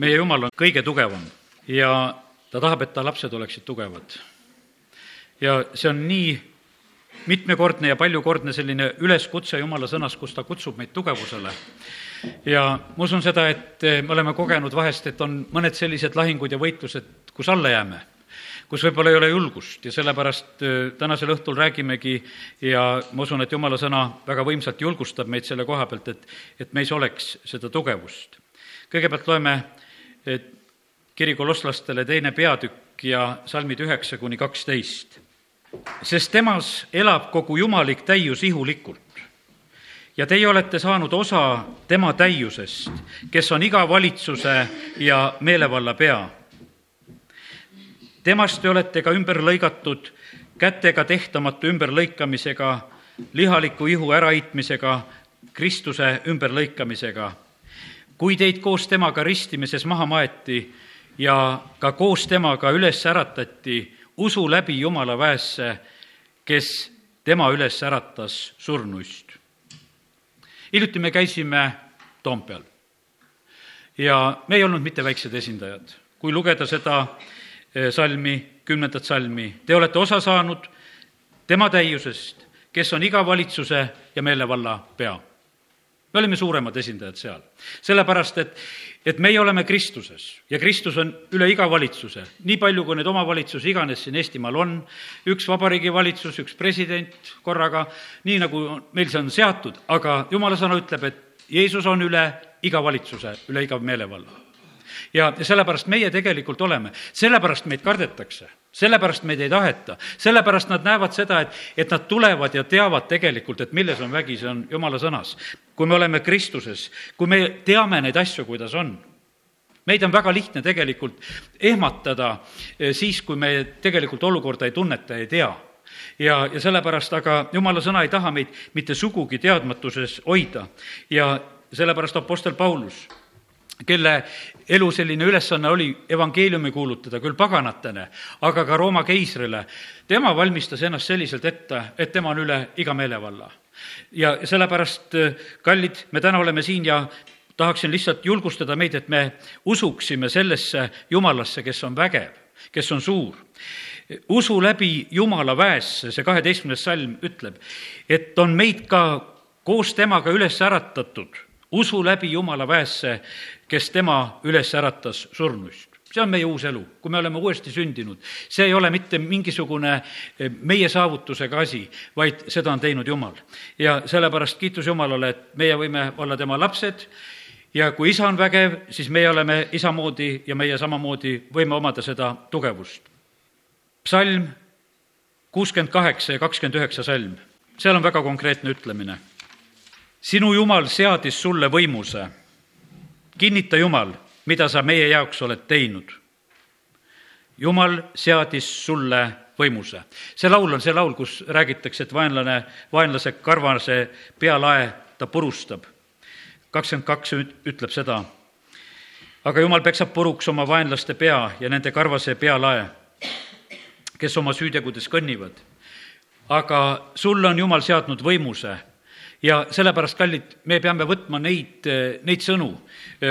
meie Jumal on kõige tugevam ja ta tahab, et ta lapsed oleksid tugevad. ja see on nii mitmekordne ja paljukordne selline üleskutse Jumala sõnas, kus ta kutsub meid tugevusele. ja ma usun seda, et me oleme kogenud vahest, et on mõned sellised lahingud ja võitlused, kus alla jääme kus võib-olla ei ole julgust ja sellepärast tänasel õhtul räägimegi ja ma usun, et jumala sõna väga võimsalt julgustab meid selle koha pealt, et, et meis oleks seda tugevust. kõigepealt loeme kiri kolosslastele teine peatükk ja salmid üheksa kuni kaksteist. sest temas elab kogu jumalik täius ihulikult ja teie olete saanud osa tema täiusest, kes on iga valitsuse ja meelevalla pea temast te olete ka ümber lõigatud kätega tehtamatu ümberlõikamisega, lihaliku ihu äraitmisega, Kristuse ümberlõikamisega. Kui teid koos temaga ristimises maha maeti ja ka koos temaga üles äratati usu läbi Jumala väesse, kes tema üles äratas surnuist. hiljuti me käisime Toompeal ja me ei olnud mitte väiksed esindajad. kui lugeda seda Eh, salmi, kümnendat salmi. Te olete osa saanud tema täiusest, kes on iga valitsuse ja meelevalla pea. Me olime suuremad esindajad seal, sellepärast et, et meie oleme Kristuses ja Kristus on üle iga valitsuse, nii palju, kui neid omavalitsusi iganes siin Eestimaal on, üks vabariigi valitsus, üks president korraga, nii nagu meil see on seatud, aga jumala sõna ütleb, et Jeesus on üle iga valitsuse, üle iga meelevalla. Ja, sellepärast meie tegelikult oleme, sellepärast meid kardetakse, sellepärast meid ei taheta, sellepärast nad näevad seda, et, et nad tulevad ja teavad tegelikult, et milles on vägi, see on jumala sõnas. kui me oleme Kristuses, kui me teame neid asju, kuidas on meid on väga lihtne tegelikult ehmatada eh, siis, kui me tegelikult olukorda ei tunneta, ei tea. Ja, ja sellepärast aga jumala sõna ei taha meid mitte sugugi teadmatuses hoida. Ja sellepärast Apostel Paulus kelle elu selline ülesanne oli evangeeliumi kuulutada küll paganatele, aga ka Rooma keisrile. tema valmistas ennast selliselt ette, et tema on üle iga meelevalla. ja sellepärast, kallid, me täna oleme siin ja tahaksin lihtsalt julgustada meid, et me usuksime sellesse Jumalasse, kes on vägev, kes on suur. usu läbi Jumala väesse, see kaheteistkümnes salm ütleb, et on meid ka koos temaga üles äratatud usu läbi Jumala väesse, kes tema üles äratas surnuist see on meie uus elu, kui me oleme uuesti sündinud. see ei ole mitte mingisugune eh, meie saavutusega asi, vaid seda on teinud Jumal. ja sellepärast kiitus Jumalale, et meie võime olla tema lapsed ja kui isa on vägev, siis meie oleme isa moodi ja meie samamoodi võime omada seda tugevust. psalm kuuskümmend kaheksa ja kakskümmend üheksa salm, seal on väga konkreetne ütlemine. Sinu Jumal seadis sulle võimuse kinnita, Jumal, mida sa meie jaoks oled teinud. Jumal seadis sulle võimuse. see laul on see laul, kus räägitakse, et vaenlane, vaenlase karvase pealae ta purustab. kakskümmend kaks ütleb seda. aga Jumal peksab puruks oma vaenlaste pea ja nende karvase pealae, kes oma süütegudes kõnnivad. aga sulle on Jumal seadnud võimuse ja sellepärast, kallid, me peame võtma neid, neid sõnu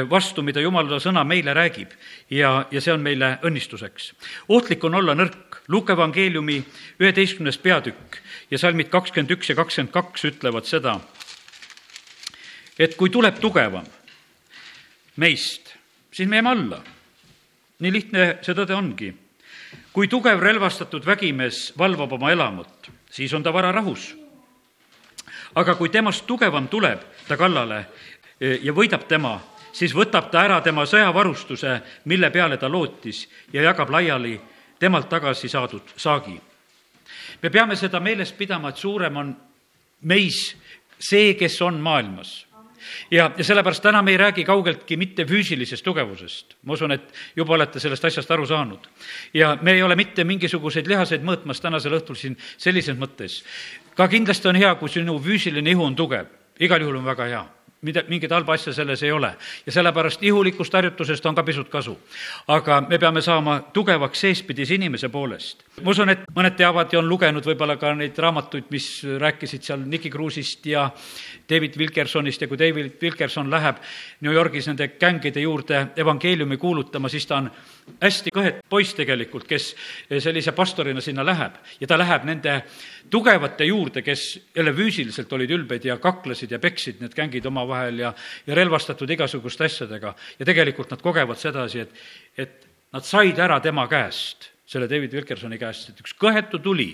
vastu, mida jumala sõna meile räägib ja, ja see on meile õnnistuseks. ohtlik on olla nõrk. Luuke evangeeliumi üheteistkümnes peatükk ja salmid kakskümmend üks ja kakskümmend kaks ütlevad seda, et kui tuleb tugevam meist, siis me jääme alla. nii lihtne see tõde ongi. kui tugev relvastatud vägimees valvab oma elamut, siis on ta vararahus aga kui temast tugevam tuleb ta kallale e, ja võidab tema, siis võtab ta ära tema sõjavarustuse, mille peale ta lootis ja jagab laiali temalt tagasi saadud saagi. me peame seda meeles pidama, et suurem on meis see, kes on maailmas ja, ja sellepärast täna me ei räägi kaugeltki mitte füüsilisest tugevusest. ma usun, et juba olete sellest asjast aru saanud. ja me ei ole mitte mingisuguseid lihaseid mõõtmas tänasel õhtul siin sellises mõttes. Ka kindlasti on hea, kui sinu füüsiline ihu on tugev, igal juhul on väga hea mida, mingit halba asja selles ei ole. ja sellepärast ihulikust harjutusest on ka pisut kasu. aga me peame saama tugevaks seespidise inimese poolest. ma usun, et mõned teavad ja on lugenud võib-olla ka neid raamatuid, mis rääkisid seal Nicky Cruise'ist ja David Wilkersonist ja kui David Wilkerson läheb New Yorgis nende gängide juurde evangeeliumi kuulutama, siis ta on hästi kõhet poiss tegelikult, kes sellise pastorina sinna läheb. Ja ta läheb nende tugevate juurde, kes jälle füüsiliselt olid ülbed ja kaklesid ja peksid need gängid omavahel ja, ja relvastatud igasuguste asjadega. ja tegelikult nad kogevad sedasi, et, et nad said ära tema käest, selle David Wilkersoni käest, et üks kõhetu tuli.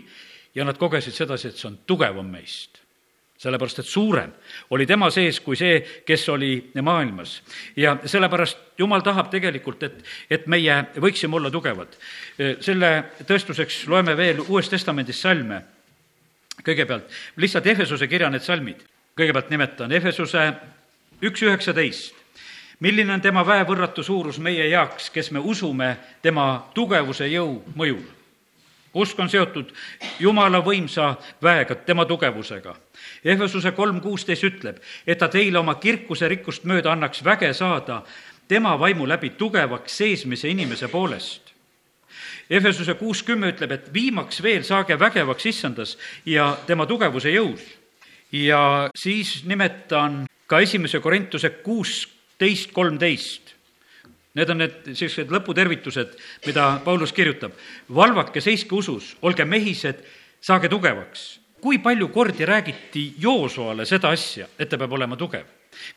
Ja nad kogesid sedasi, et see on tugevam meist sellepärast, et suurem oli tema sees kui see, kes oli maailmas. ja sellepärast Jumal tahab tegelikult, et, et meie võiksime olla tugevad. selle tõestuseks loeme veel Uuest Testamendist salme kõigepealt lihtsalt Efesuse kirja need salmid. kõigepealt nimetan Efesuse üks üheksateist. milline on tema väevõrratu suurus meie heaks, kes me usume tema tugevuse jõu mõjul? usk on seotud Jumala võimsa väega, tema tugevusega. Efesuse kolm kuusteist ütleb, et ta teile oma kirkuse rikkust mööda annaks väge saada tema vaimu läbi tugevaks seismise inimese poolest Efesuse kuus kümme ütleb, et viimaks veel saage vägevaks issandas ja tema tugevuse jõus. ja siis nimetan ka esimese Korintuse kuusteist kolmteist. Need on need sellised lõputervitused, mida Paulus kirjutab. valvake, seiske usus, olge mehised, saage tugevaks. Kui palju kordi räägiti Joosoale seda asja, et ta peab olema tugev?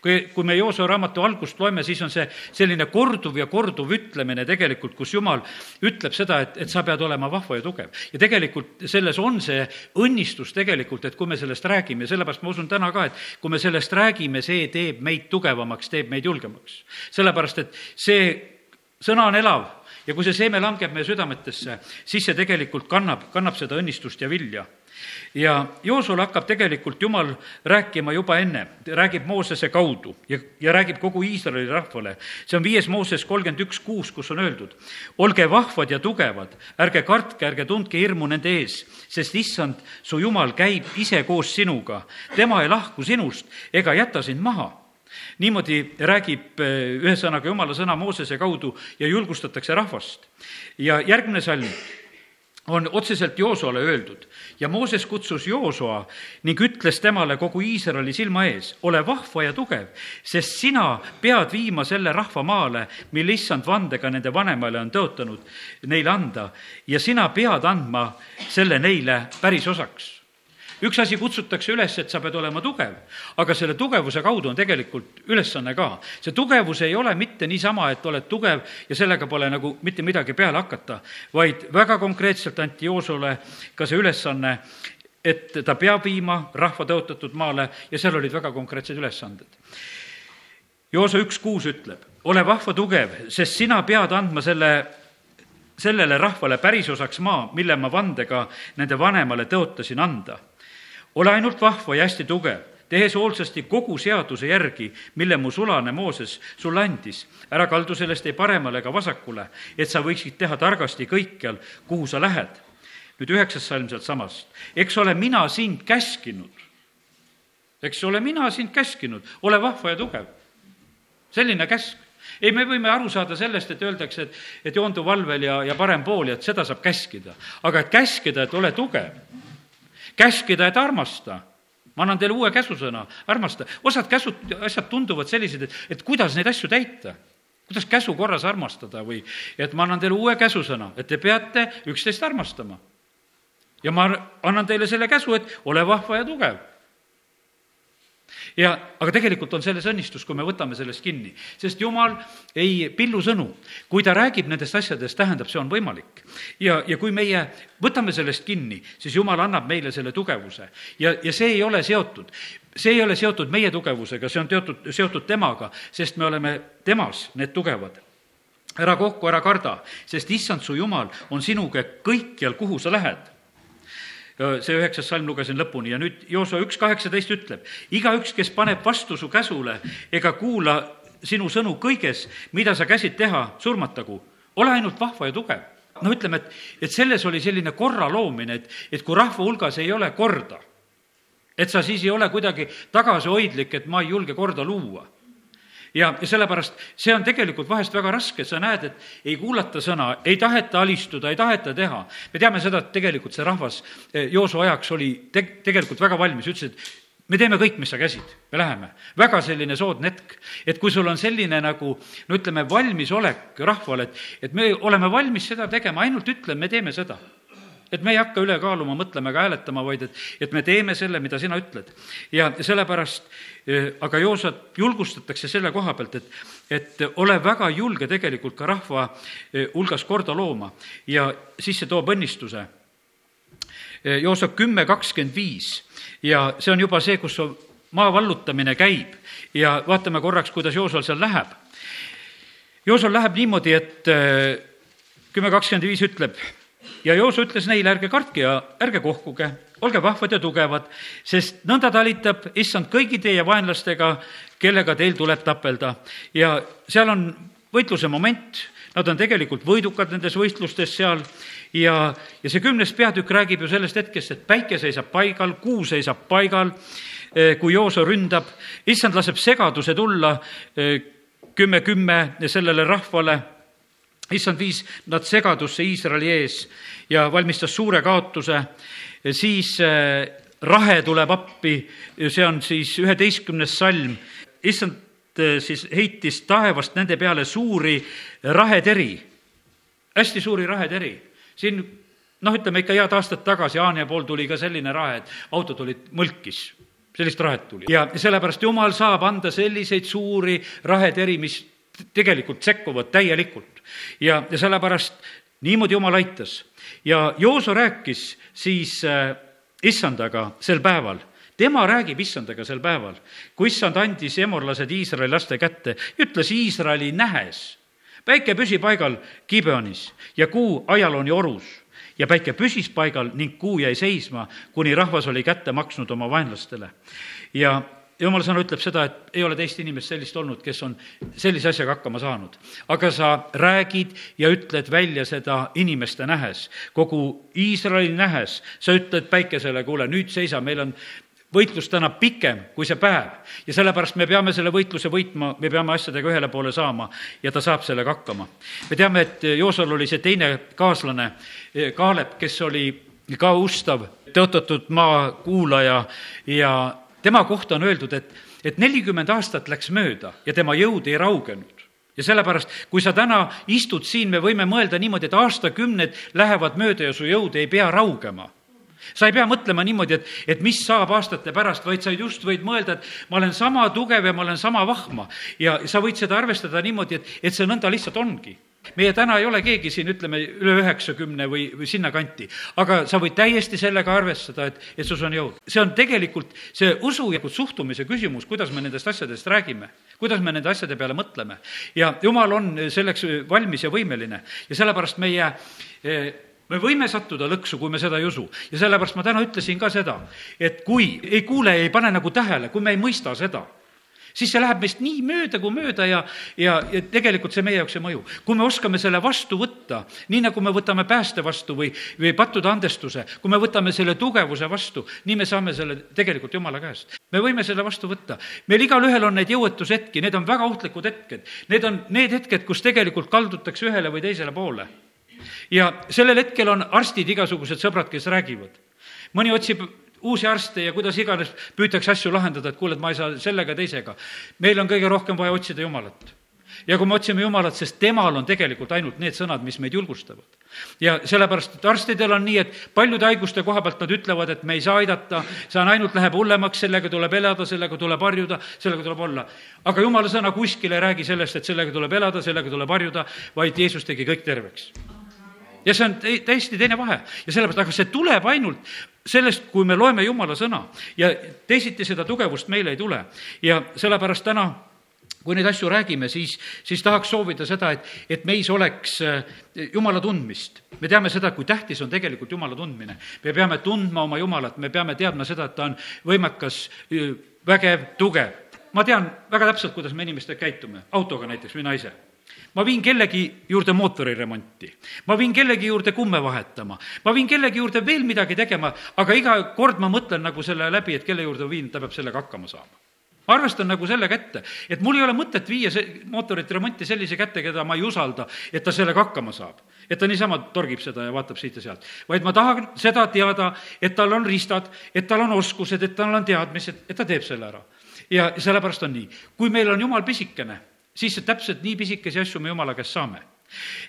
kui, kui me Joosua raamatu algust loeme, siis on see selline korduv ja korduv ütlemine tegelikult, kus Jumal ütleb seda, et, et sa pead olema vahva ja tugev. ja tegelikult selles on see õnnistus tegelikult, et kui me sellest räägime sellepärast ma usun täna ka, et kui me sellest räägime, see teeb meid tugevamaks, teeb meid julgemaks. sellepärast, et see sõna on elav ja kui see seeme langeb meie südametesse, siis see tegelikult kannab, kannab seda õnnistust ja vilja ja Joosule hakkab tegelikult Jumal rääkima juba enne, räägib Moosese kaudu ja, ja räägib kogu Iisraeli rahvale. see on viies Mooses kolmkümmend üks kuus, kus on öeldud, olge vahvad ja tugevad, ärge kartke, ärge tundke hirmu nende ees, sest issand, su Jumal käib ise koos sinuga, tema ei lahku sinust ega jäta sind maha niimoodi räägib eh, ühesõnaga Jumala sõna Moosese kaudu ja julgustatakse rahvast. ja järgmine salm on otseselt Joosoale öeldud. Ja Mooses kutsus Joosoa ning ütles temale kogu Iisraeli silma ees, ole vahva ja tugev, sest sina pead viima selle rahva maale, mille issand vandega nende vanemale on tõotanud neile anda. Ja sina pead andma selle neile pärisosaks üks asi kutsutakse üles, et sa pead olema tugev, aga selle tugevuse kaudu on tegelikult ülesanne ka. see tugevus ei ole mitte niisama, et oled tugev ja sellega pole nagu mitte midagi peale hakata, vaid väga konkreetselt anti Joosule ka see ülesanne, et ta peab viima rahva tõotatud maale ja seal olid väga konkreetsed ülesanded. Joosa üks kuus ütleb, ole vahva tugev, sest sina pead andma selle sellele rahvale pärisosaks maa, mille ma vandega nende vanemale tõotasin anda ole ainult vahva ja hästi tugev, tehes hoolsasti kogu seaduse järgi, mille mu sulane Mooses sulle andis. ära kaldu sellest ei paremale ega vasakule, et sa võiksid teha targasti kõikjal, kuhu sa lähed. nüüd üheksas salm sealtsamast. eks ole mina sind käskinud, eks ole mina sind käskinud, ole vahva ja tugev. selline käsk ei, me võime aru saada sellest, et öeldakse, et, et joondu valvel ja, ja parem pool ja et seda saab käskida. aga et käskida, et ole tugev, käskida, et armasta. ma annan teile uue käsusõna, armasta. osad käsud, asjad tunduvad sellised, et, et kuidas neid asju täita kuidas käsu korras armastada või et ma annan teile uue käsusõna, et te peate üksteist armastama. ja ma annan teile selle käsu, et ole vahva ja tugev ja, aga tegelikult on selles õnnistus, kui me võtame sellest kinni, sest jumal ei pillu sõnu. kui ta räägib nendest asjadest, tähendab, see on võimalik. ja, ja kui meie võtame sellest kinni, siis jumal annab meile selle tugevuse. Ja, ja see ei ole seotud. See ei ole seotud meie tugevusega, see on teotud, seotud temaga, sest me oleme temas need tugevad. Ära kohku, ära karda, sest issand su jumal on sinuga kõikjal, kuhu sa lähed see üheksas salm lugesin lõpuni ja nüüd Joosua üks kaheksateist ütleb, igaüks, kes paneb vastu su käsule ega kuula sinu sõnu kõiges, mida sa käsid teha, surmatagu. ole ainult vahva ja tugev. no ütleme, et, et selles oli selline korra loomine, et, et kui rahva hulgas ei ole korda, et sa siis ei ole kuidagi tagasihoidlik, et ma ei julge korda luua ja, sellepärast see on tegelikult vahest väga raske, sa näed, et ei kuulata sõna, ei taheta alistuda, ei taheta teha. me teame seda, et tegelikult see rahvas eh, Joosu ajaks oli te-, tegelikult väga valmis, ütles, et me teeme kõik, mis sa käsid, me läheme. väga selline soodne hetk, et kui sul on selline nagu no ütleme, valmisolek rahval, et, et me oleme valmis seda tegema, ainult ütle, me teeme seda et me ei hakka üle kaaluma, mõtlema ega hääletama, vaid et, et me teeme selle, mida sina ütled. ja sellepärast eh, aga Joosat julgustatakse selle koha pealt, et, et ole väga julge tegelikult ka rahva eh, hulgas korda looma ja siis see toob õnnistuse. Eh, Joosep kümme kakskümmend viis ja see on juba see, kus maa vallutamine käib ja vaatame korraks, kuidas Joosol seal läheb. Joosol läheb niimoodi, et kümme kakskümmend viis ütleb ja Jooso ütles neile, ärge kartke ja ärge kohkuge, olge vahvad ja tugevad, sest nõnda talitab issand kõigi teie vaenlastega, kellega teil tuleb tapelda. ja seal on võitluse moment, nad on tegelikult võidukad nendes võistlustes seal. Ja, ja see kümnes peatükk räägib ju sellest hetkest, et päike seisab paigal, kuu seisab paigal, eh, kui Jooso ründab, issand laseb segaduse tulla eh, kümme kümme sellele rahvale issand viis nad segadusse Iisraeli ees ja valmistas suure kaotuse, siis äh, rahe tuleb appi, see on siis üheteistkümnes salm, issand äh, siis heitis taevast nende peale suuri raheteri, hästi suuri raheteri. siin noh, ütleme ikka head aastad tagasi Haanja pool tuli ka selline rahe, et autod olid mõlkis, sellist rahet tuli. ja sellepärast Jumal saab anda selliseid suuri raheteri, mis tegelikult sekkuvad täielikult. ja, ja sellepärast niimoodi Jumal aitas. ja Jooso rääkis siis äh, issandaga sel päeval tema räägib issandaga sel päeval, kui issand andis emorlased Iisraeli laste kätte, ütles Iisraeli nähes. päike püsi paigal Gibeonis ja kuu Ajaloni orus ja päike püsis paigal ning kuu jäi seisma, kuni rahvas oli kätte maksnud oma vaenlastele. ja jumala sõna ütleb seda, et ei ole teist inimest sellist olnud, kes on sellise asjaga hakkama saanud. aga sa räägid ja ütled välja seda inimeste nähes, kogu Iisraeli nähes, sa ütled päikesele, kuule, nüüd seisa, meil on võitlus täna pikem kui see päev ja sellepärast me peame selle võitluse võitma, me peame asjadega ühele poole saama ja ta saab sellega hakkama. me teame, et Joosol oli see teine kaaslane, Kaalep, kes oli ka ustav, tõotatud maa kuulaja ja tema kohta on öeldud, et, et nelikümmend aastat läks mööda ja tema jõud ei raugenud. Ja sellepärast, kui sa täna istud siin, me võime mõelda niimoodi, et aastakümned lähevad mööda ja su jõud ei pea raugema. Sa ei pea mõtlema niimoodi, et, et mis saab aastate pärast, vaid sa just võid mõelda, et ma olen sama tugev ja ma olen sama vahma. ja sa võid seda arvestada niimoodi, et, et see nõnda lihtsalt ongi meie täna ei ole keegi siin, ütleme, üle üheksakümne või, või sinnakanti, aga sa võid täiesti sellega arvestada, et, et sus on jõud. see on tegelikult see usu ja suhtumise küsimus, kuidas me nendest asjadest räägime, kuidas me nende asjade peale mõtleme. ja jumal on selleks valmis ja võimeline ja sellepärast meie eh, me võime sattuda lõksu, kui me seda ei usu. ja sellepärast ma täna ütlesin ka seda, et kui ei kuule ei pane nagu tähele, kui me ei mõista seda siis see läheb meist nii mööda kui mööda ja, ja, ja tegelikult see meie jaoks ei mõju. kui me oskame selle vastu võtta, nii nagu me võtame pääste vastu või, või pattude andestuse, kui me võtame selle tugevuse vastu, nii me saame selle tegelikult Jumala käest. me võime selle vastu võtta. meil igalühel on neid jõuetushetki, need on väga ohtlikud hetked. Need on need hetked, kus tegelikult kaldutakse ühele või teisele poole. ja sellel hetkel on arstid igasugused sõbrad, kes räägivad. mõni otsib uusi arste ja kuidas iganes püütakse asju lahendada, et kuule, et ma ei saa sellega, teisega. meil on kõige rohkem vaja otsida Jumalat. ja kui me otsime Jumalat, sest temal on tegelikult ainult need sõnad, mis meid julgustavad. ja sellepärast, et arstidel on nii, et paljude haiguste koha pealt nad ütlevad, et me ei saa aidata, see on ainult, läheb hullemaks, sellega tuleb elada, sellega tuleb harjuda, sellega tuleb olla. aga Jumala sõna kuskil ei räägi sellest, et sellega tuleb elada, sellega tuleb harjuda, vaid Jeesus tegi kõik terveks ja see on täiesti teine vahe ja sellepärast, aga see tuleb ainult sellest, kui me loeme Jumala sõna ja teisiti seda tugevust meile ei tule. ja sellepärast täna kui neid asju räägime, siis, siis tahaks soovida seda, et, et meis oleks äh, Jumala tundmist. me teame seda, kui tähtis on tegelikult Jumala tundmine. me peame tundma oma Jumalat, me peame teadma seda, et ta on võimekas, vägev, tugev. ma tean väga täpselt, kuidas me inimestega käitume, autoga näiteks, mina ise ma viin kellegi juurde mootori remonti, ma viin kellegi juurde kumme vahetama, ma viin kellegi juurde veel midagi tegema, aga iga kord ma mõtlen nagu selle läbi, et kelle juurde viin, ta peab sellega hakkama saama ma arvestan nagu selle kätte, et mul ei ole mõtet viia see mootorit remonti sellise kätte, keda ma ei usalda, et ta sellega hakkama saab. et ta niisama torgib seda ja vaatab siit ja sealt. vaid ma tahan seda teada, et tal on riistad, et tal on oskused, et tal on teadmised, et ta teeb selle ära. ja sellepärast on nii. kui meil on jumal pisikene, siis täpselt nii pisikesi asju me jumala käest saame.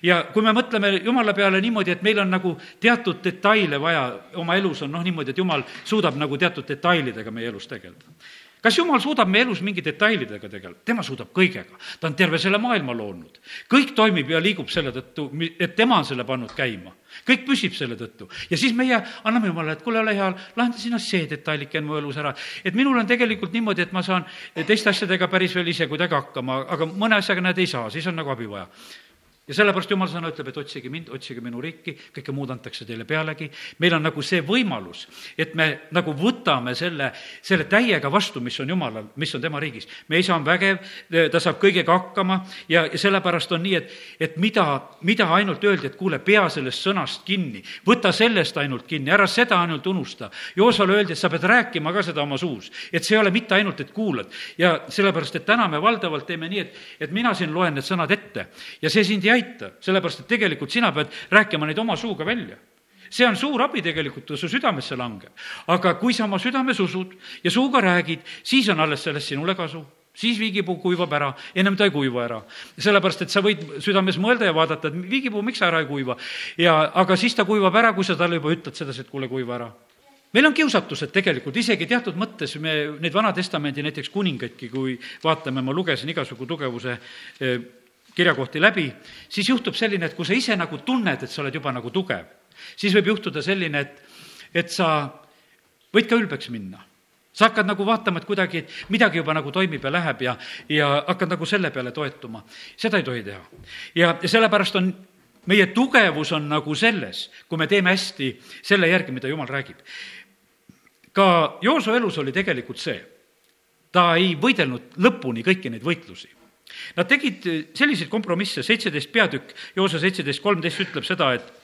Ja kui me mõtleme jumala peale niimoodi, et meil on nagu teatud detaile vaja oma elus on noh, niimoodi, et jumal suudab nagu teatud detailidega meie elus tegeleda kas jumal suudab meie elus mingi detailidega tegeleda? tema suudab kõigega. ta on terve selle maailma loonud. kõik toimib ja liigub selle tõttu, et tema on selle pannud käima. kõik püsib selle tõttu. ja siis meie anname Jumalale, et kuule, ole hea, lahenda sina see detailike mu elus ära. et minul on tegelikult niimoodi, et ma saan teiste asjadega päris veel ise kuidagi hakkama, aga mõne asjaga näed, ei saa, siis on nagu abi vaja ja sellepärast jumal sõna ütleb, et otsige mind, otsige minu riiki, kõike muud antakse teile pealegi. meil on nagu see võimalus, et me nagu võtame selle, selle täiega vastu, mis on jumalal, mis on tema riigis. meie isa on vägev, ta saab kõigega hakkama ja, ja sellepärast on nii, et, et mida, mida ainult öeldi, et kuule, pea sellest sõnast kinni, võta sellest ainult kinni, ära seda ainult unusta. Joosale öeldi, et sa pead rääkima ka seda oma suus, et see ei ole mitte ainult, et kuulad. ja sellepärast, et täna me valdavalt teeme nii, et, et mina siin loen need sõnad ette ja see sind ei aita, sellepärast et tegelikult sina pead rääkima neid oma suuga välja see on suur abi tegelikult, kui su südamesse langeb. aga kui sa oma südames usud ja suuga räägid, siis on alles sellest sinule kasu siis viigipuu kuivab ära, ennem ta ei kuiva ära. sellepärast, et sa võid südames mõelda ja vaadata, et viigipuu, miks ära ei kuiva. ja, aga siis ta kuivab ära, kui sa talle juba ütled sedasi, et kuule, kuiva ära. meil on kiusatused tegelikult, isegi teatud mõttes me neid Vana Testamendi näiteks kuningaidki, kui vaatame, ma lugesin igasugu tugevuse eh, kirjakohti läbi, siis juhtub selline, et kui sa ise nagu tunned, et sa oled juba nagu tugev, siis võib juhtuda selline, et, et sa võid ka ülbeks minna sa hakkad nagu vaatama, et kuidagi, et midagi juba nagu toimib ja läheb ja, ja hakkad nagu selle peale toetuma. seda ei tohi teha. ja, ja sellepärast on, meie tugevus on nagu selles, kui me teeme hästi selle järgi, mida jumal räägib. ka Jooso elus oli tegelikult see, ta ei võidelnud lõpuni kõiki neid võitlusi. Nad tegid selliseid kompromisse, seitseteist peatükk, Joose seitseteist kolmteist ütleb seda, et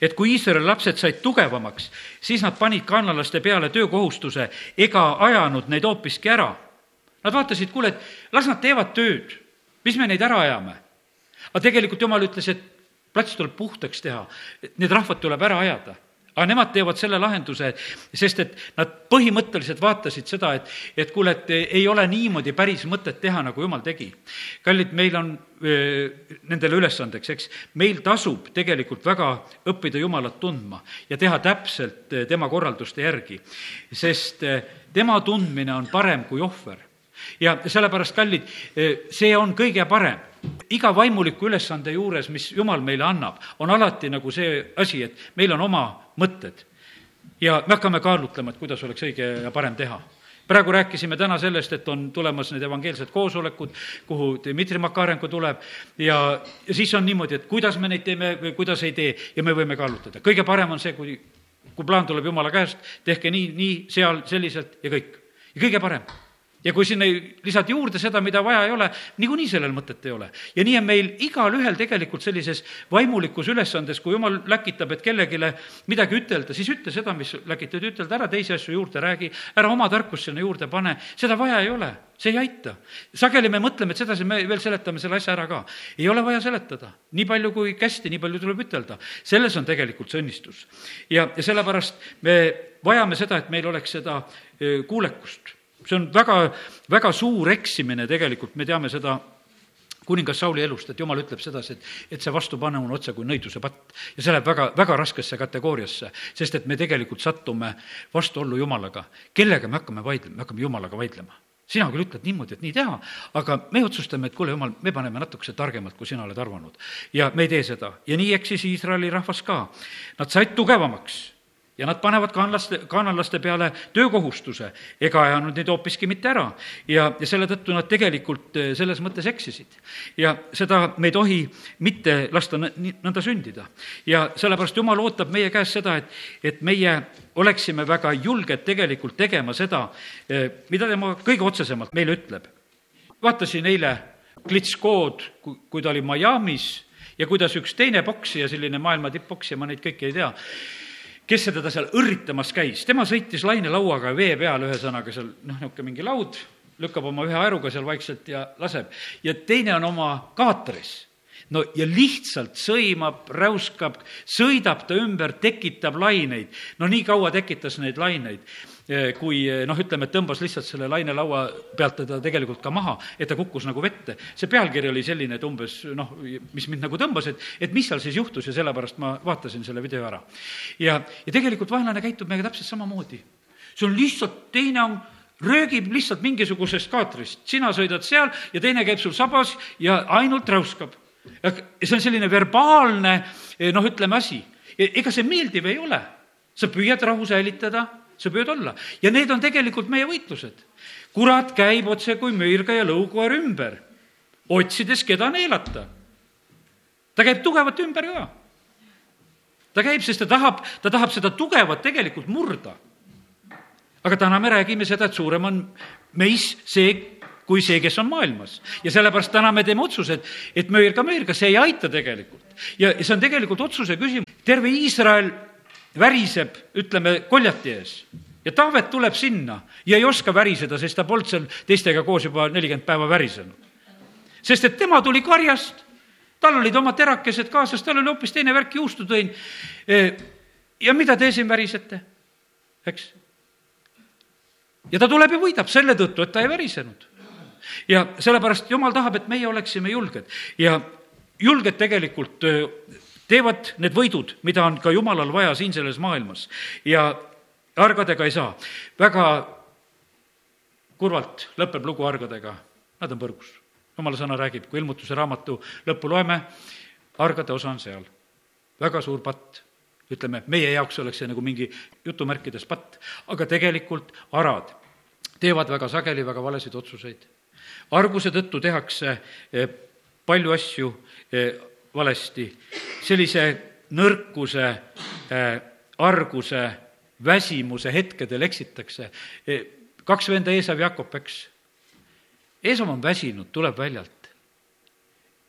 et kui Iisraeli lapsed said tugevamaks, siis nad panid kaanalaste peale töökohustuse ega ajanud neid hoopiski ära. Nad vaatasid, kuule, et las nad teevad tööd, mis me neid ära ajame. aga tegelikult jumal ütles, et plats tuleb puhtaks teha, need rahvad tuleb ära ajada aga nemad teevad selle lahenduse, sest et nad põhimõtteliselt vaatasid seda, et, et kuule, et ei ole niimoodi päris mõtet teha, nagu jumal tegi. kallid, meil on nendele ülesandeks, eks, meil tasub tegelikult väga õppida Jumalat tundma ja teha täpselt tema korralduste järgi, sest tema tundmine on parem kui ohver. Ja sellepärast, kallid, see on kõige parem iga vaimuliku ülesande juures, mis Jumal meile annab, on alati nagu see asi, et meil on oma mõtted. ja me hakkame kaalutlema, et kuidas oleks õige ja parem teha praegu rääkisime täna sellest, et on tulemas need evangeelsed koosolekud, kuhu Dmitri Makarenko tuleb ja, ja siis on niimoodi, et kuidas me neid teeme või kuidas ei tee ja me võime kaalutleda. kõige parem on see, kui, kui plaan tuleb Jumala käest, tehke nii, nii, seal, selliselt ja kõik. ja kõige parem ja kui sinna lisad juurde seda, mida vaja ei ole, niikuinii sellel mõtet ei ole. ja nii on meil igalühel tegelikult sellises vaimulikus ülesandes, kui jumal läkitab, et kellelegi midagi ütelda, siis ütle seda, mis läkitad ütelda, ära teisi asju juurde räägi, ära oma tarkust sinna juurde pane, seda vaja ei ole, see ei aita. sageli me mõtleme, et sedasi me veel seletame selle asja ära ka. ei ole vaja seletada, nii palju kui kästi, nii palju tuleb ütelda. selles on tegelikult see õnnistus. ja, ja sellepärast me vajame seda, et meil oleks seda kuulekust see on väga, väga suur eksimine tegelikult, me teame seda kuningas Sauli elust, et jumal ütleb sedasi, et, et see vastupanu on otse kui nõiduse patt. ja see läheb väga, väga raskesse kategooriasse, sest et me tegelikult sattume vastuollu Jumalaga. kellega me hakkame vaidlema, me hakkame Jumalaga vaidlema sina küll ütled niimoodi, et nii teha, aga me otsustame, et kuule, jumal, me paneme natukese targemalt, kui sina oled arvanud. ja me ei tee seda ja nii eksis Iisraeli rahvas ka. Nad said tugevamaks ja nad panevad kaanlaste, kaanalaste peale töökohustuse ega ajanud neid hoopiski mitte ära. ja, ja selle tõttu nad tegelikult eh, selles mõttes eksisid. ja seda me ei tohi mitte lasta nõnda sündida. ja sellepärast Jumal ootab meie käest seda, et, et meie oleksime väga julged tegelikult tegema seda, eh, mida tema kõige otsesemalt meile ütleb. vaatasin eile Klitskood, kui ta oli Miami's ja kuidas üks teine poksija, selline maailma tipp-poksija, ma neid kõiki ei tea, kes seda seal õrritamas käis, tema sõitis lainelauaga vee peal, ühesõnaga seal noh, niisugune mingi laud, lükkab oma ühe aeruga seal vaikselt ja laseb. ja teine on oma kaatris no ja lihtsalt sõimab, räuskab, sõidab ta ümber, tekitab laineid. no nii kaua tekitas neid laineid, kui eh, noh, ütleme, et tõmbas lihtsalt selle lainelaua pealt teda tegelikult ka maha, et ta kukkus nagu vette. see pealkiri oli selline, et umbes noh, mis mind nagu tõmbas, et, et mis seal siis juhtus ja sellepärast ma vaatasin selle video ära. ja, ja tegelikult vaenlane käitub meiega täpselt samamoodi. see on lihtsalt, teine on röögib lihtsalt mingisugusest kaatrist, sina sõidad seal ja teine käib sul sabas ja ainult räuskab see on selline verbaalne eh, noh, ütleme asi. E, ega see meeldiv ei ole. sa püüad rahu säilitada, sa püüad olla ja need on tegelikult meie võitlused. kurat käib otse kui müürgaja lõukoer ümber, otsides, keda neelata. ta käib tugevat ümber ka. ta käib, sest ta tahab, ta tahab seda tugevat tegelikult murda. aga täna me räägime seda, et suurem on meis see, kui see, kes on maailmas. ja sellepärast täna me teeme otsused, et möirga, möirga, see ei aita tegelikult. ja, ja see on tegelikult otsuse küsimus. terve Iisrael väriseb, ütleme, koljati ees ja Taavet tuleb sinna ja ei oska väriseda, sest ta polnud seal teistega koos juba nelikümmend päeva värisenud. sest et tema tuli karjast, tal olid oma terakesed kaasas, tal oli hoopis teine värk, juustu tõin. E, ja mida te siin värisete, eks? ja ta tuleb ja võidab selle tõttu, et ta ei värisenud ja sellepärast Jumal tahab, et meie oleksime julged ja julged tegelikult teevad need võidud, mida on ka Jumalal vaja siin selles maailmas ja argadega ei saa. väga kurvalt lõpeb lugu argadega, nad on põrgus. jumala sõna räägib, kui ilmutuse raamatu lõppu loeme, argade osa on seal. väga suur patt, ütleme, meie jaoks oleks see nagu mingi jutumärkides patt, aga tegelikult arad teevad väga sageli väga valesid otsuseid arguse tõttu tehakse eh, palju asju eh, valesti, sellise nõrkuse, eh, arguse, väsimuse hetkedel eksitakse. kaks venda, Eesav ja Jakob, eks. Eesav on väsinud, tuleb väljalt.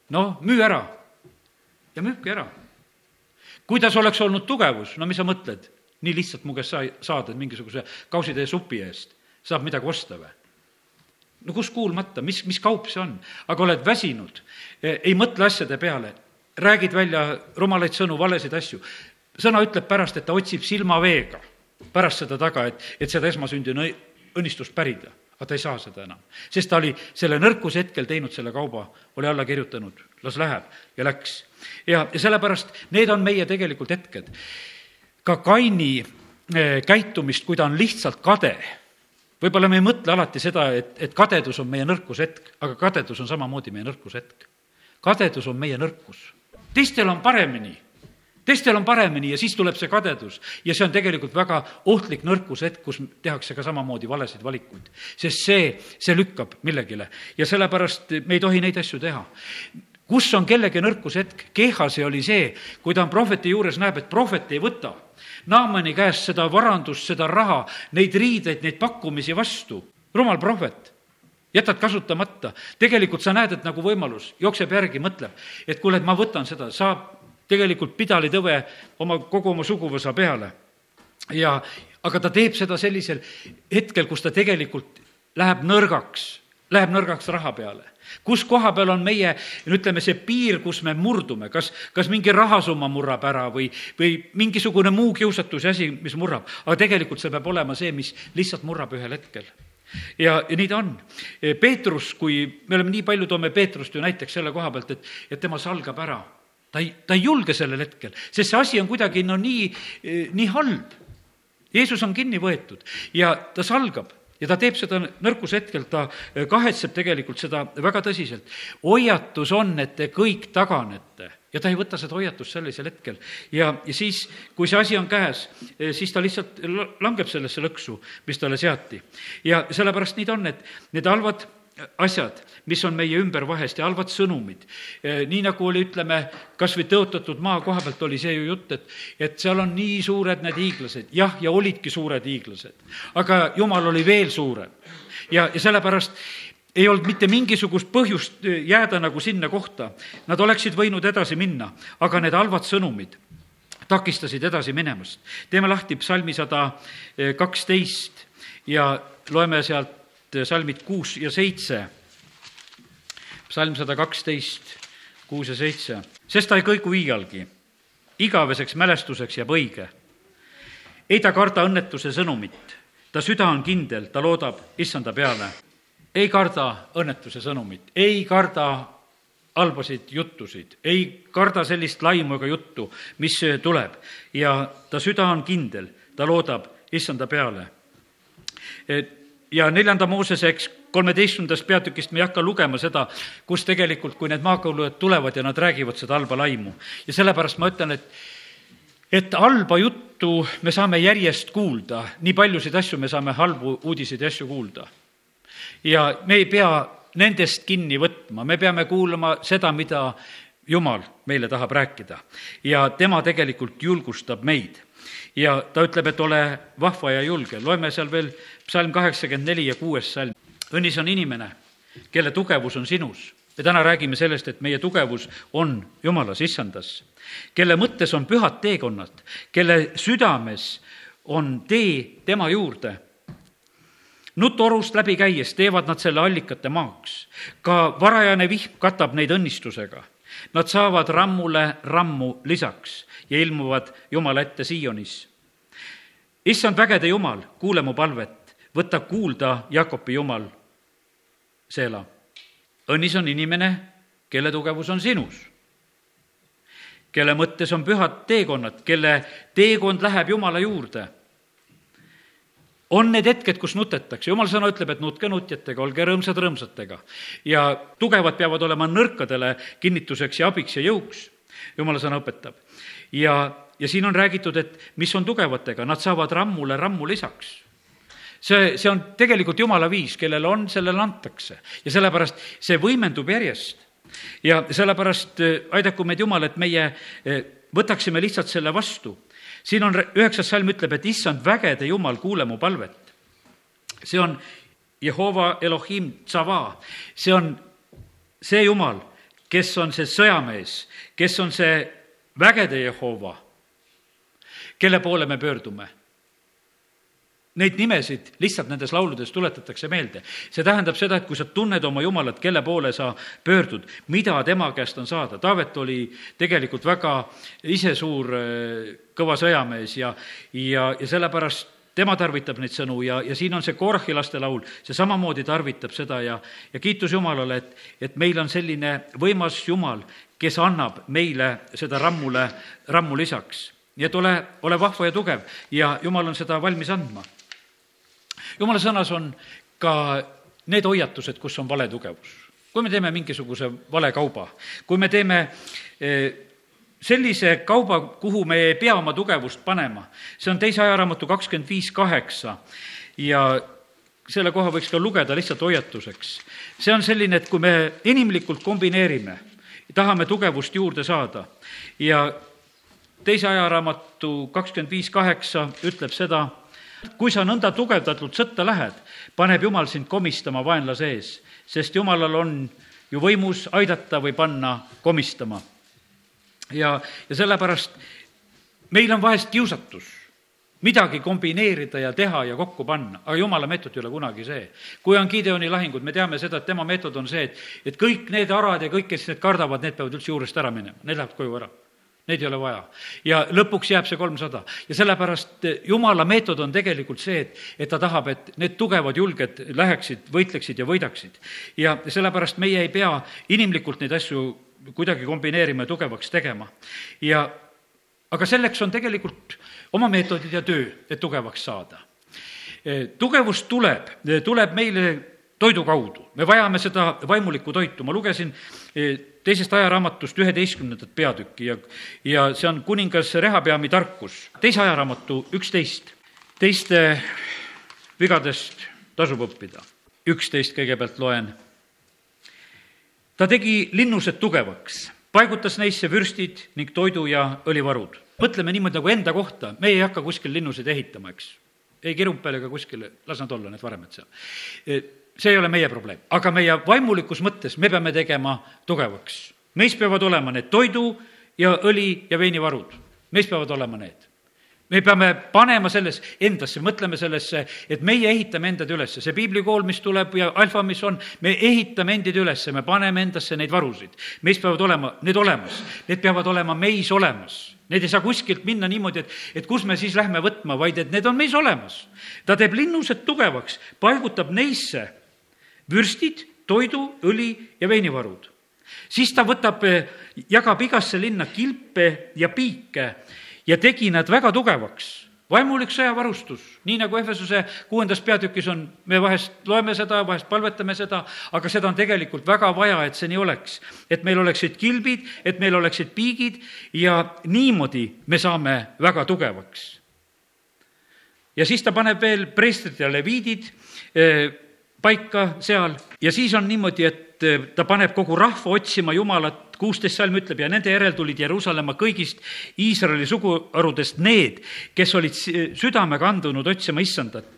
noh, müü ära ja müübki ära. kuidas oleks olnud tugevus, no mis sa mõtled, nii lihtsalt mu käest sa saad, et mingisuguse kausitäie supi eest saab midagi osta või? no kus kuulmata, mis, mis kaup see on? aga oled väsinud, e, ei mõtle asjade peale, räägid välja rumalaid sõnu, valesid asju. sõna ütleb pärast, et ta otsib silmaveega pärast seda taga, et, et seda esmasündinu õnnistust pärida. aga ta ei saa seda enam, sest ta oli selle nõrkuse hetkel teinud selle kauba, oli alla kirjutanud, las läheb ja läks. ja, ja sellepärast need on meie tegelikult hetked. ka Kaini e, käitumist, kui ta on lihtsalt kade võib-olla me ei mõtle alati seda, et, et kadedus on meie nõrkushetk, aga kadedus on samamoodi meie nõrkushetk. kadedus on meie nõrkus. Teistel on paremini, teistel on paremini ja siis tuleb see kadedus. ja see on tegelikult väga ohtlik nõrkushetk, kus tehakse ka samamoodi valesid valikuid. sest see, see lükkab millegile ja sellepärast me ei tohi neid asju teha kus on kellegi nõrkushetk, Kehase oli see, kui ta on prohveti juures, näeb, et prohvet ei võta Naamani käest seda varandust, seda raha, neid riideid, neid pakkumisi vastu. rumal prohvet, jätad kasutamata. tegelikult sa näed, et nagu võimalus, jookseb järgi, mõtleb, et kuule, et ma võtan seda, saab tegelikult pidalitõve oma, kogu oma suguvõsa peale. ja, aga ta teeb seda sellisel hetkel, kus ta tegelikult läheb nõrgaks, läheb nõrgaks raha peale. Kus koha peal on meie, ütleme, see piir, kus me murdume, kas, kas mingi rahasumma murrab ära või, või mingisugune muu kiusatuse asi, mis murrab, aga tegelikult see peab olema see, mis lihtsalt murrab ühel hetkel ja, ja nii ta on. Peetrus, kui me oleme nii palju, toome Peetrust ju näiteks selle koha pealt, et, et tema salgab ära. ta ei, ta ei julge sellel hetkel, sest see asi on kuidagi no nii, nii halb. Jeesus on kinni võetud ja ta salgab ja ta teeb seda nõrkuse hetkel, ta eh, kahetseb tegelikult seda väga tõsiselt. hoiatus on, et te kõik taganete ja ta ei võta seda hoiatust sellisel hetkel. ja, ja siis, kui see asi on käes, eh, siis ta lihtsalt langeb sellesse lõksu, mis talle seati. ja sellepärast nii ta on, et need halvad asjad, mis on meie ümber vahest ja halvad sõnumid. Eh, nii nagu oli, ütleme, kas või tõotatud maa koha pealt oli see ju jutt, et, et seal on nii suured need hiiglased, jah, ja olidki suured hiiglased, aga jumal oli veel suurem. ja, ja sellepärast ei olnud mitte mingisugust põhjust jääda nagu sinna kohta. Nad oleksid võinud edasi minna, aga need halvad sõnumid takistasid edasi minemast. teeme lahti psalmi sada kaksteist ja loeme sealt salmid kuus ja seitse. psalm sada kaksteist, kuus ja seitse. sest ta ei kõigu iialgi, igaveseks mälestuseks jääb õige. ei ta karda õnnetuse sõnumit, ta süda on kindel, ta loodab issanda peale ei karda õnnetuse sõnumit, ei karda halbasid juttusid, ei karda sellist laimu ega juttu, mis tuleb ja ta süda on kindel, ta loodab issanda peale. ja neljanda Mooseseks kolmeteistkümnendast peatükist me ei hakka lugema seda, kus tegelikult, kui need maakõulujad tulevad ja nad räägivad seda halba laimu. ja sellepärast ma ütlen, et et halba juttu me saame järjest kuulda, nii paljusid asju me saame halbu uudiseid ja asju kuulda ja me ei pea nendest kinni võtma, me peame kuulama seda, mida Jumal meile tahab rääkida. ja tema tegelikult julgustab meid. ja ta ütleb, et ole vahva ja julge, loeme seal veel psalm kaheksakümmend neli ja kuues salm. õnnis on inimene, kelle tugevus on sinus. me täna räägime sellest, et meie tugevus on Jumalas, issandas, kelle mõttes on pühad teekonnad, kelle südames on tee tema juurde nutorust läbi käies teevad nad selle allikate maaks. ka varajane vihm katab neid õnnistusega. Nad saavad rammule rammu lisaks ja ilmuvad Jumala ette Siionis. issand vägede Jumal, kuule mu palvet, võta kuulda Jakobi Jumal, Seela. õnnis on inimene, kelle tugevus on sinus kelle mõttes on pühad teekonnad, kelle teekond läheb Jumala juurde on need hetked, kus nutetakse, jumal sõna ütleb, et nutke nutjatega, olge rõõmsad rõõmsatega. ja tugevad peavad olema nõrkadele kinnituseks ja abiks ja jõuks, jumala sõna õpetab. ja, ja siin on räägitud, et mis on tugevatega, nad saavad rammule rammu lisaks see, see on tegelikult jumala viis, kellel on, sellele antakse ja sellepärast see võimendub järjest. ja sellepärast eh, aidaku meid Jumal, et meie eh, võtaksime lihtsalt selle vastu siin on, üheksas salm ütleb, et issand vägede jumal, kuule mu palvet. see on Jehova Elohim Tsava, see on see jumal, kes on see sõjamees, kes on see vägede Jehova, kelle poole me pöördume Neid nimesid lihtsalt nendes lauludes tuletatakse meelde. see tähendab seda, et kui sa tunned oma Jumalat, kelle poole sa pöördud, mida tema käest on saada. Taavet oli tegelikult väga isesuur äh, kõva sõjamees ja, ja, ja sellepärast tema tarvitab neid sõnu ja, ja siin on see Korhi laste laul, see samamoodi tarvitab seda ja, ja kiitus Jumalale, et, et meil on selline võimas Jumal, kes annab meile seda rammule, rammu lisaks. nii et ole, ole vahva ja tugev ja Jumal on seda valmis andma jumala sõnas on ka need hoiatused, kus on vale tugevus. kui me teeme mingisuguse vale kauba, kui me teeme eh, sellise kauba, kuhu me ei pea oma tugevust panema, see on teise ajaraamatu kakskümmend viis kaheksa ja selle koha võiks ka lugeda lihtsalt hoiatuseks. see on selline, et kui me inimlikult kombineerime, tahame tugevust juurde saada ja teise ajaraamatu kakskümmend viis kaheksa ütleb seda, kui sa nõnda tugevdatult sõtta lähed, paneb Jumal sind komistama vaenlase ees, sest Jumalal on ju võimus aidata või panna komistama. ja, ja sellepärast meil on vahest kiusatus midagi kombineerida ja teha ja kokku panna, aga jumala meetod ei ole kunagi see. kui on Gideoni lahingud, me teame seda, et tema meetod on see, et, et kõik need arad ja kõik, kes need kardavad, need peavad üldse juurest ära minema, need lähevad koju ära Neid ei ole vaja. ja lõpuks jääb see kolmsada. ja sellepärast eh, jumala meetod on tegelikult see, et, et ta tahab, et need tugevad julged läheksid, võitleksid ja võidaksid. ja sellepärast meie ei pea inimlikult neid asju kuidagi kombineerima ja tugevaks tegema. ja aga selleks on tegelikult oma meetodid ja töö, et tugevaks saada. Eh, tugevus tuleb, tuleb meile toidu kaudu, me vajame seda vaimulikku toitu, ma lugesin eh, teisest ajaraamatust üheteistkümnendat peatükki ja, ja see on kuningas Rehapeami tarkus, teise ajaraamatu üksteist. teiste vigadest tasub õppida. üksteist kõigepealt loen. ta tegi linnused tugevaks, paigutas neisse vürstid ning toidu ja õlivarud. mõtleme niimoodi nagu enda kohta, me ei hakka kuskil linnuseid ehitama, eks. ei Kirumpel ega kuskil, las nad olla, need varemed seal see ei ole meie probleem, aga meie vaimulikus mõttes me peame tegema tugevaks. meis peavad olema need toidu ja õli ja veinivarud, meis peavad olema need me peame panema selles endasse, mõtleme sellesse, et meie ehitame endad ülesse, see piiblikool, mis tuleb ja alfa, mis on, me ehitame endid ülesse, me paneme endasse neid varusid. meis peavad olema need olemas, need peavad olema meis olemas. Need ei saa kuskilt minna niimoodi, et, et kus me siis lähme võtma, vaid et need on meis olemas. ta teeb linnused tugevaks, paigutab neisse vürstid, toidu, õli ja veinivarud. siis ta võtab, jagab igasse linna kilpe ja piike ja tegi nad väga tugevaks vaimulik sõjavarustus, nii nagu Ehvesuse kuuendas peatükis on, me vahest loeme seda, vahest palvetame seda, aga seda on tegelikult väga vaja, et see nii oleks. et meil oleksid kilbid, et meil oleksid piigid ja niimoodi me saame väga tugevaks. ja siis ta paneb veel preestrid ja leviidid eh, paika seal ja siis on niimoodi, et eh, ta paneb kogu rahva otsima Jumalat kuusteist salm ütleb ja nende järel tulid Jeruusalemma kõigist Iisraeli suguharudest need, kes olid südamega andunud otsima issandat.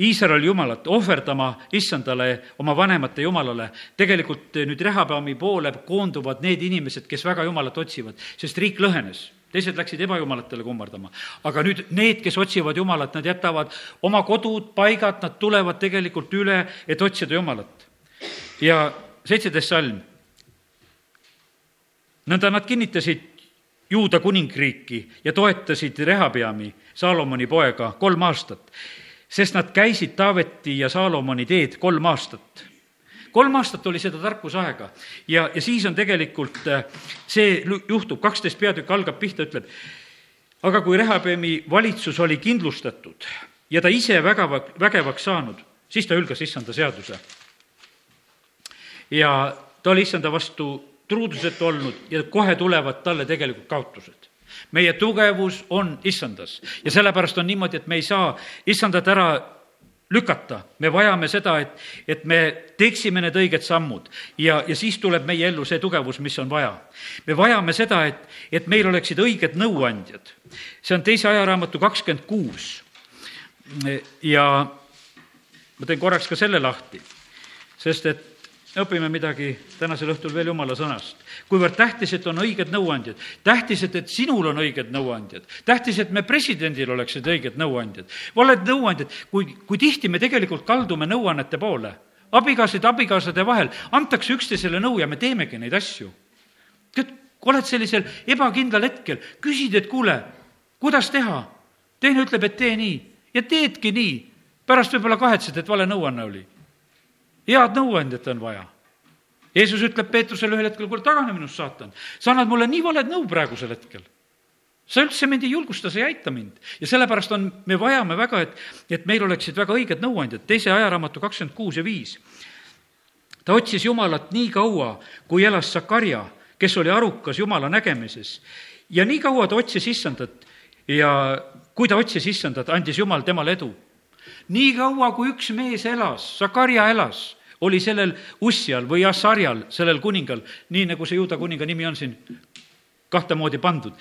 Iisraeli jumalat, ohverdama issandale, oma vanemate jumalale. tegelikult nüüd Rehabeami poole koonduvad need inimesed, kes väga jumalat otsivad, sest riik lõhenes teised läksid ebajumalatele kummardama. aga nüüd need, kes otsivad Jumalat, nad jätavad oma kodud, paigad, nad tulevad tegelikult üle, et otsida Jumalat. ja seitseteist salm nõnda nad kinnitasid Juuda kuningriiki ja toetasid Rehabeami, Saalomoni poega, kolm aastat, sest nad käisid Taaveti ja Saalomoni teed kolm aastat kolm aastat oli seda tarkusaega ja, ja siis on tegelikult äh, see juhtub, kaksteist peatükk algab pihta, ütleb, aga kui Rehabeami valitsus oli kindlustatud ja ta ise vägeva, vägevaks saanud, siis ta hülgas issanda seaduse. ja ta oli issanda vastu truudusetu olnud ja kohe tulevad talle tegelikult kaotused. meie tugevus on issandas ja sellepärast on niimoodi, et me ei saa issandat ära lükata, me vajame seda, et, et me teeksime need õiged sammud ja, ja siis tuleb meie ellu see tugevus, mis on vaja. me vajame seda, et, et meil oleksid õiged nõuandjad. see on teise ajaraamatu kakskümmend kuus. ja ma teen korraks ka selle lahti, sest et õpime midagi tänasel õhtul veel jumala sõnast. kuivõrd tähtis, et on õiged nõuandjad, tähtis, et, et sinul on õiged nõuandjad, tähtis, et me presidendil oleksid õiged nõuandjad, valed nõuandjad, kui, kui tihti me tegelikult kaldume nõuannete poole, abikaasade, abikaasade vahel antakse üksteisele nõu ja me teemegi neid asju. tead, oled sellisel ebakindlal hetkel, küsid, et kuule, kuidas teha? teine ütleb, et tee nii ja teedki nii, pärast võib-olla kahetsed, et vale nõuanne oli head nõuandjat on vaja. Jeesus ütleb Peetrusele ühel hetkel, kuule, tagane minust, saatan. sa annad mulle nii valed nõu praegusel hetkel. sa üldse mind ei julgusta, sa ei aita mind. ja sellepärast on, me vajame väga, et, et meil oleksid väga õiged nõuandjad. teise ajaraamatu kakskümmend kuus ja viis. ta otsis Jumalat nii kaua, kui elas Sakarja, kes oli arukas Jumala nägemises. ja nii kaua ta otsis issandat ja kui ta otsis issandat, andis Jumal temale edu nii kaua, kui üks mees elas, Sakarja elas, oli sellel Ussial või Assarjal, sellel kuningal, nii nagu see juuda kuninga nimi on siin kahte moodi pandud.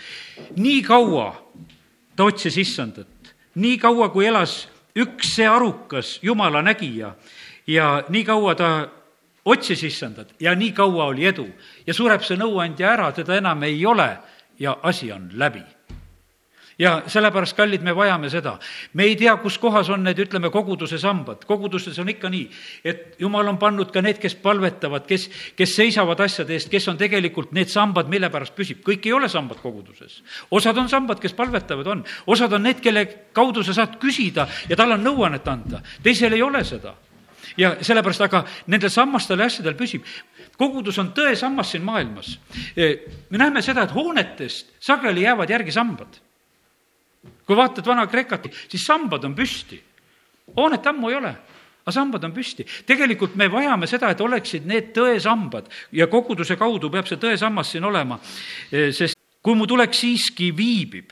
nii kaua ta otsis issandat, nii kaua, kui elas üks see arukas jumala nägija ja nii kaua ta otsis issandat ja nii kaua oli edu ja sureb see nõuandja ära, teda enam ei ole ja asi on läbi ja sellepärast, kallid, me vajame seda. me ei tea, kus kohas on need, ütleme, koguduse sambad. koguduses on ikka nii, et jumal on pannud ka need, kes palvetavad, kes, kes seisavad asjade eest, kes on tegelikult need sambad, mille pärast püsib. kõik ei ole sambad koguduses. osad on sambad, kes palvetavad, on. osad on need, kelle kaudu sa saad küsida ja tal on nõuannet anda. teisel ei ole seda ja sellepärast, aga nendel sammastel ja asjadel püsib. kogudus on tõesammas siin maailmas. me näeme seda, et hoonetest sageli jäävad järgi sambad kui vaatad Vana-Kreekat, siis sambad on püsti. hoonet ammu ei ole, aga sambad on püsti. tegelikult me vajame seda, et oleksid need tõesambad ja koguduse kaudu peab see tõesammas siin olema, e, sest kui mu tulek siiski viibib,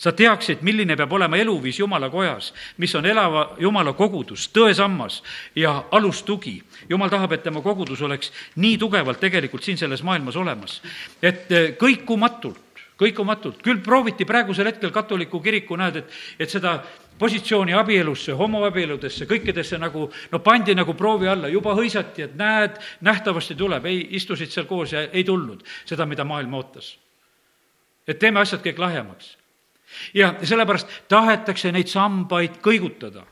sa teaksid, milline peab olema eluviis Jumala kojas, mis on elava Jumala kogudus, tõesammas ja alustugi. Jumal tahab, et tema kogudus oleks nii tugevalt tegelikult siin selles maailmas olemas, et e, kõikumatult kõikumatult, küll prooviti praegusel hetkel katoliku kiriku, näed, et, et seda positsiooni abielusse, homoabieludesse, kõikidesse nagu, no pandi nagu proovi alla, juba hõisati, et näed, nähtavasti tuleb, ei, istusid seal koos ja ei tulnud seda, mida maailm ootas. et teeme asjad kõik lahjemaks. ja sellepärast tahetakse neid sambaid kõigutada.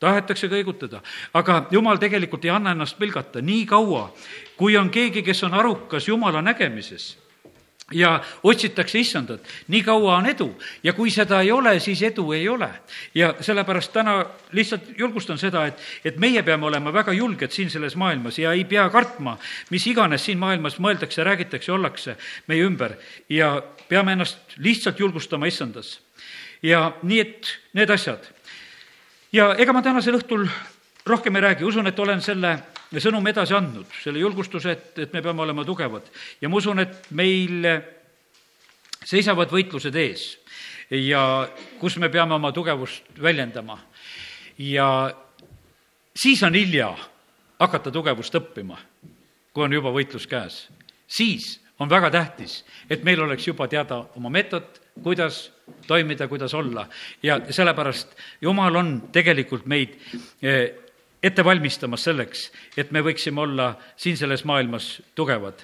Tahetakse kõigutada, aga jumal tegelikult ei anna ennast pilgata. Nii kaua, kui on keegi, kes on arukas Jumala nägemises ja otsitakse issandat, nii kaua on edu ja kui seda ei ole, siis edu ei ole. ja sellepärast täna lihtsalt julgustan seda, et, et meie peame olema väga julged siin selles maailmas ja ei pea kartma, mis iganes siin maailmas mõeldakse, räägitakse, ollakse meie ümber ja peame ennast lihtsalt julgustama issandas. ja nii, et need asjad. ja ega ma tänasel õhtul rohkem ei räägi, usun, et olen selle sõnumi edasi andnud, selle julgustuse, et, et me peame olema tugevad. ja ma usun, et meil seisavad võitlused ees ja kus me peame oma tugevust väljendama. ja siis on hilja hakata tugevust õppima, kui on juba võitlus käes. siis on väga tähtis, et meil oleks juba teada oma meetod, kuidas toimida, kuidas olla ja sellepärast Jumal on tegelikult meid eh, ette valmistamas selleks, et me võiksime olla siin selles maailmas tugevad.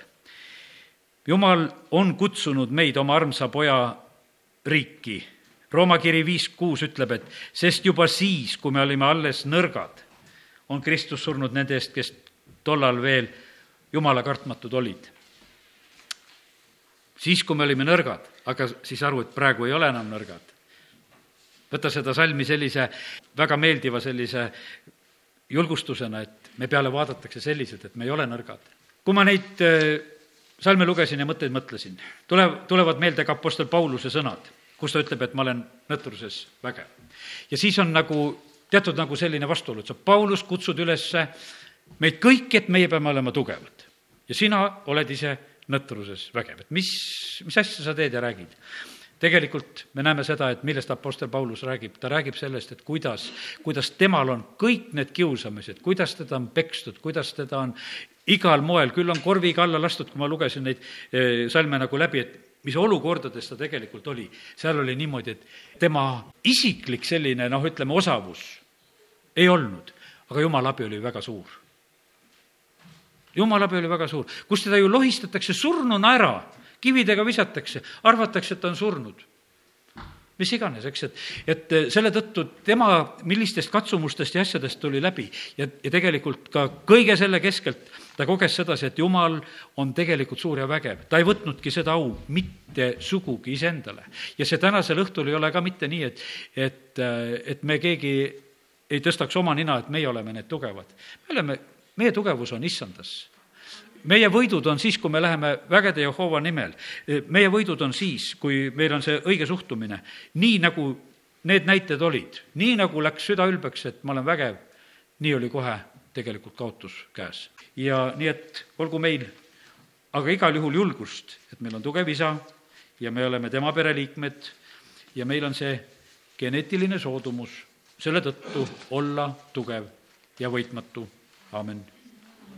jumal on kutsunud meid oma armsa poja riiki. Rooma kiri viis kuus ütleb, et sest juba siis, kui me olime alles nõrgad, on Kristus surnud nende eest, kes tollal veel jumala kartmatud olid. siis, kui me olime nõrgad, aga siis aru, et praegu ei ole enam nõrgad. võta seda salmi sellise väga meeldiva sellise julgustusena, et me peale vaadatakse sellised, et me ei ole nõrgad. kui ma neid äh, salme lugesin ja mõtteid mõtlesin, tuleb, tulevad meelde ka Apostel Pauluse sõnad, kus ta ütleb, et ma olen nõtruses vägev. ja siis on nagu teatud nagu selline vastuolu, et sa, Paulus, kutsud üles meid kõiki, et meie peame olema tugevad. ja sina oled ise nõtruses vägev, et mis, mis asja sa teed ja räägid tegelikult me näeme seda, et millest Apostel Paulus räägib, ta räägib sellest, et kuidas, kuidas temal on kõik need kiusamised, kuidas teda on pekstud, kuidas teda on igal moel, küll on korviga alla lastud, kui ma lugesin neid eh, salme nagu läbi, et mis olukordades ta tegelikult oli. seal oli niimoodi, et tema isiklik selline noh, ütleme, osavus ei olnud, aga jumala abi oli väga suur. jumala abi oli väga suur, kus teda ju lohistatakse surnuna ära kividega visatakse, arvatakse, et ta on surnud mis iganes, eks, et, et selle tõttu tema millistest katsumustest ja asjadest tuli läbi ja, ja tegelikult ka kõige selle keskelt ta koges sedasi, et Jumal on tegelikult suur ja vägev. ta ei võtnudki seda au mitte sugugi iseendale. ja see tänasel õhtul ei ole ka mitte nii, et, et, et me keegi ei tõstaks oma nina, et meie oleme need tugevad. me oleme, meie tugevus on issandas meie võidud on siis, kui me läheme vägede Jehova nimel. meie võidud on siis, kui meil on see õige suhtumine. nii nagu need näited olid, nii nagu läks süda ülbeks, et ma olen vägev, nii oli kohe tegelikult kaotus käes. ja nii, et olgu meil aga igal juhul julgust, et meil on tugev isa ja me oleme tema pereliikmed ja meil on see geneetiline soodumus selle tõttu olla tugev ja võitmatu. amin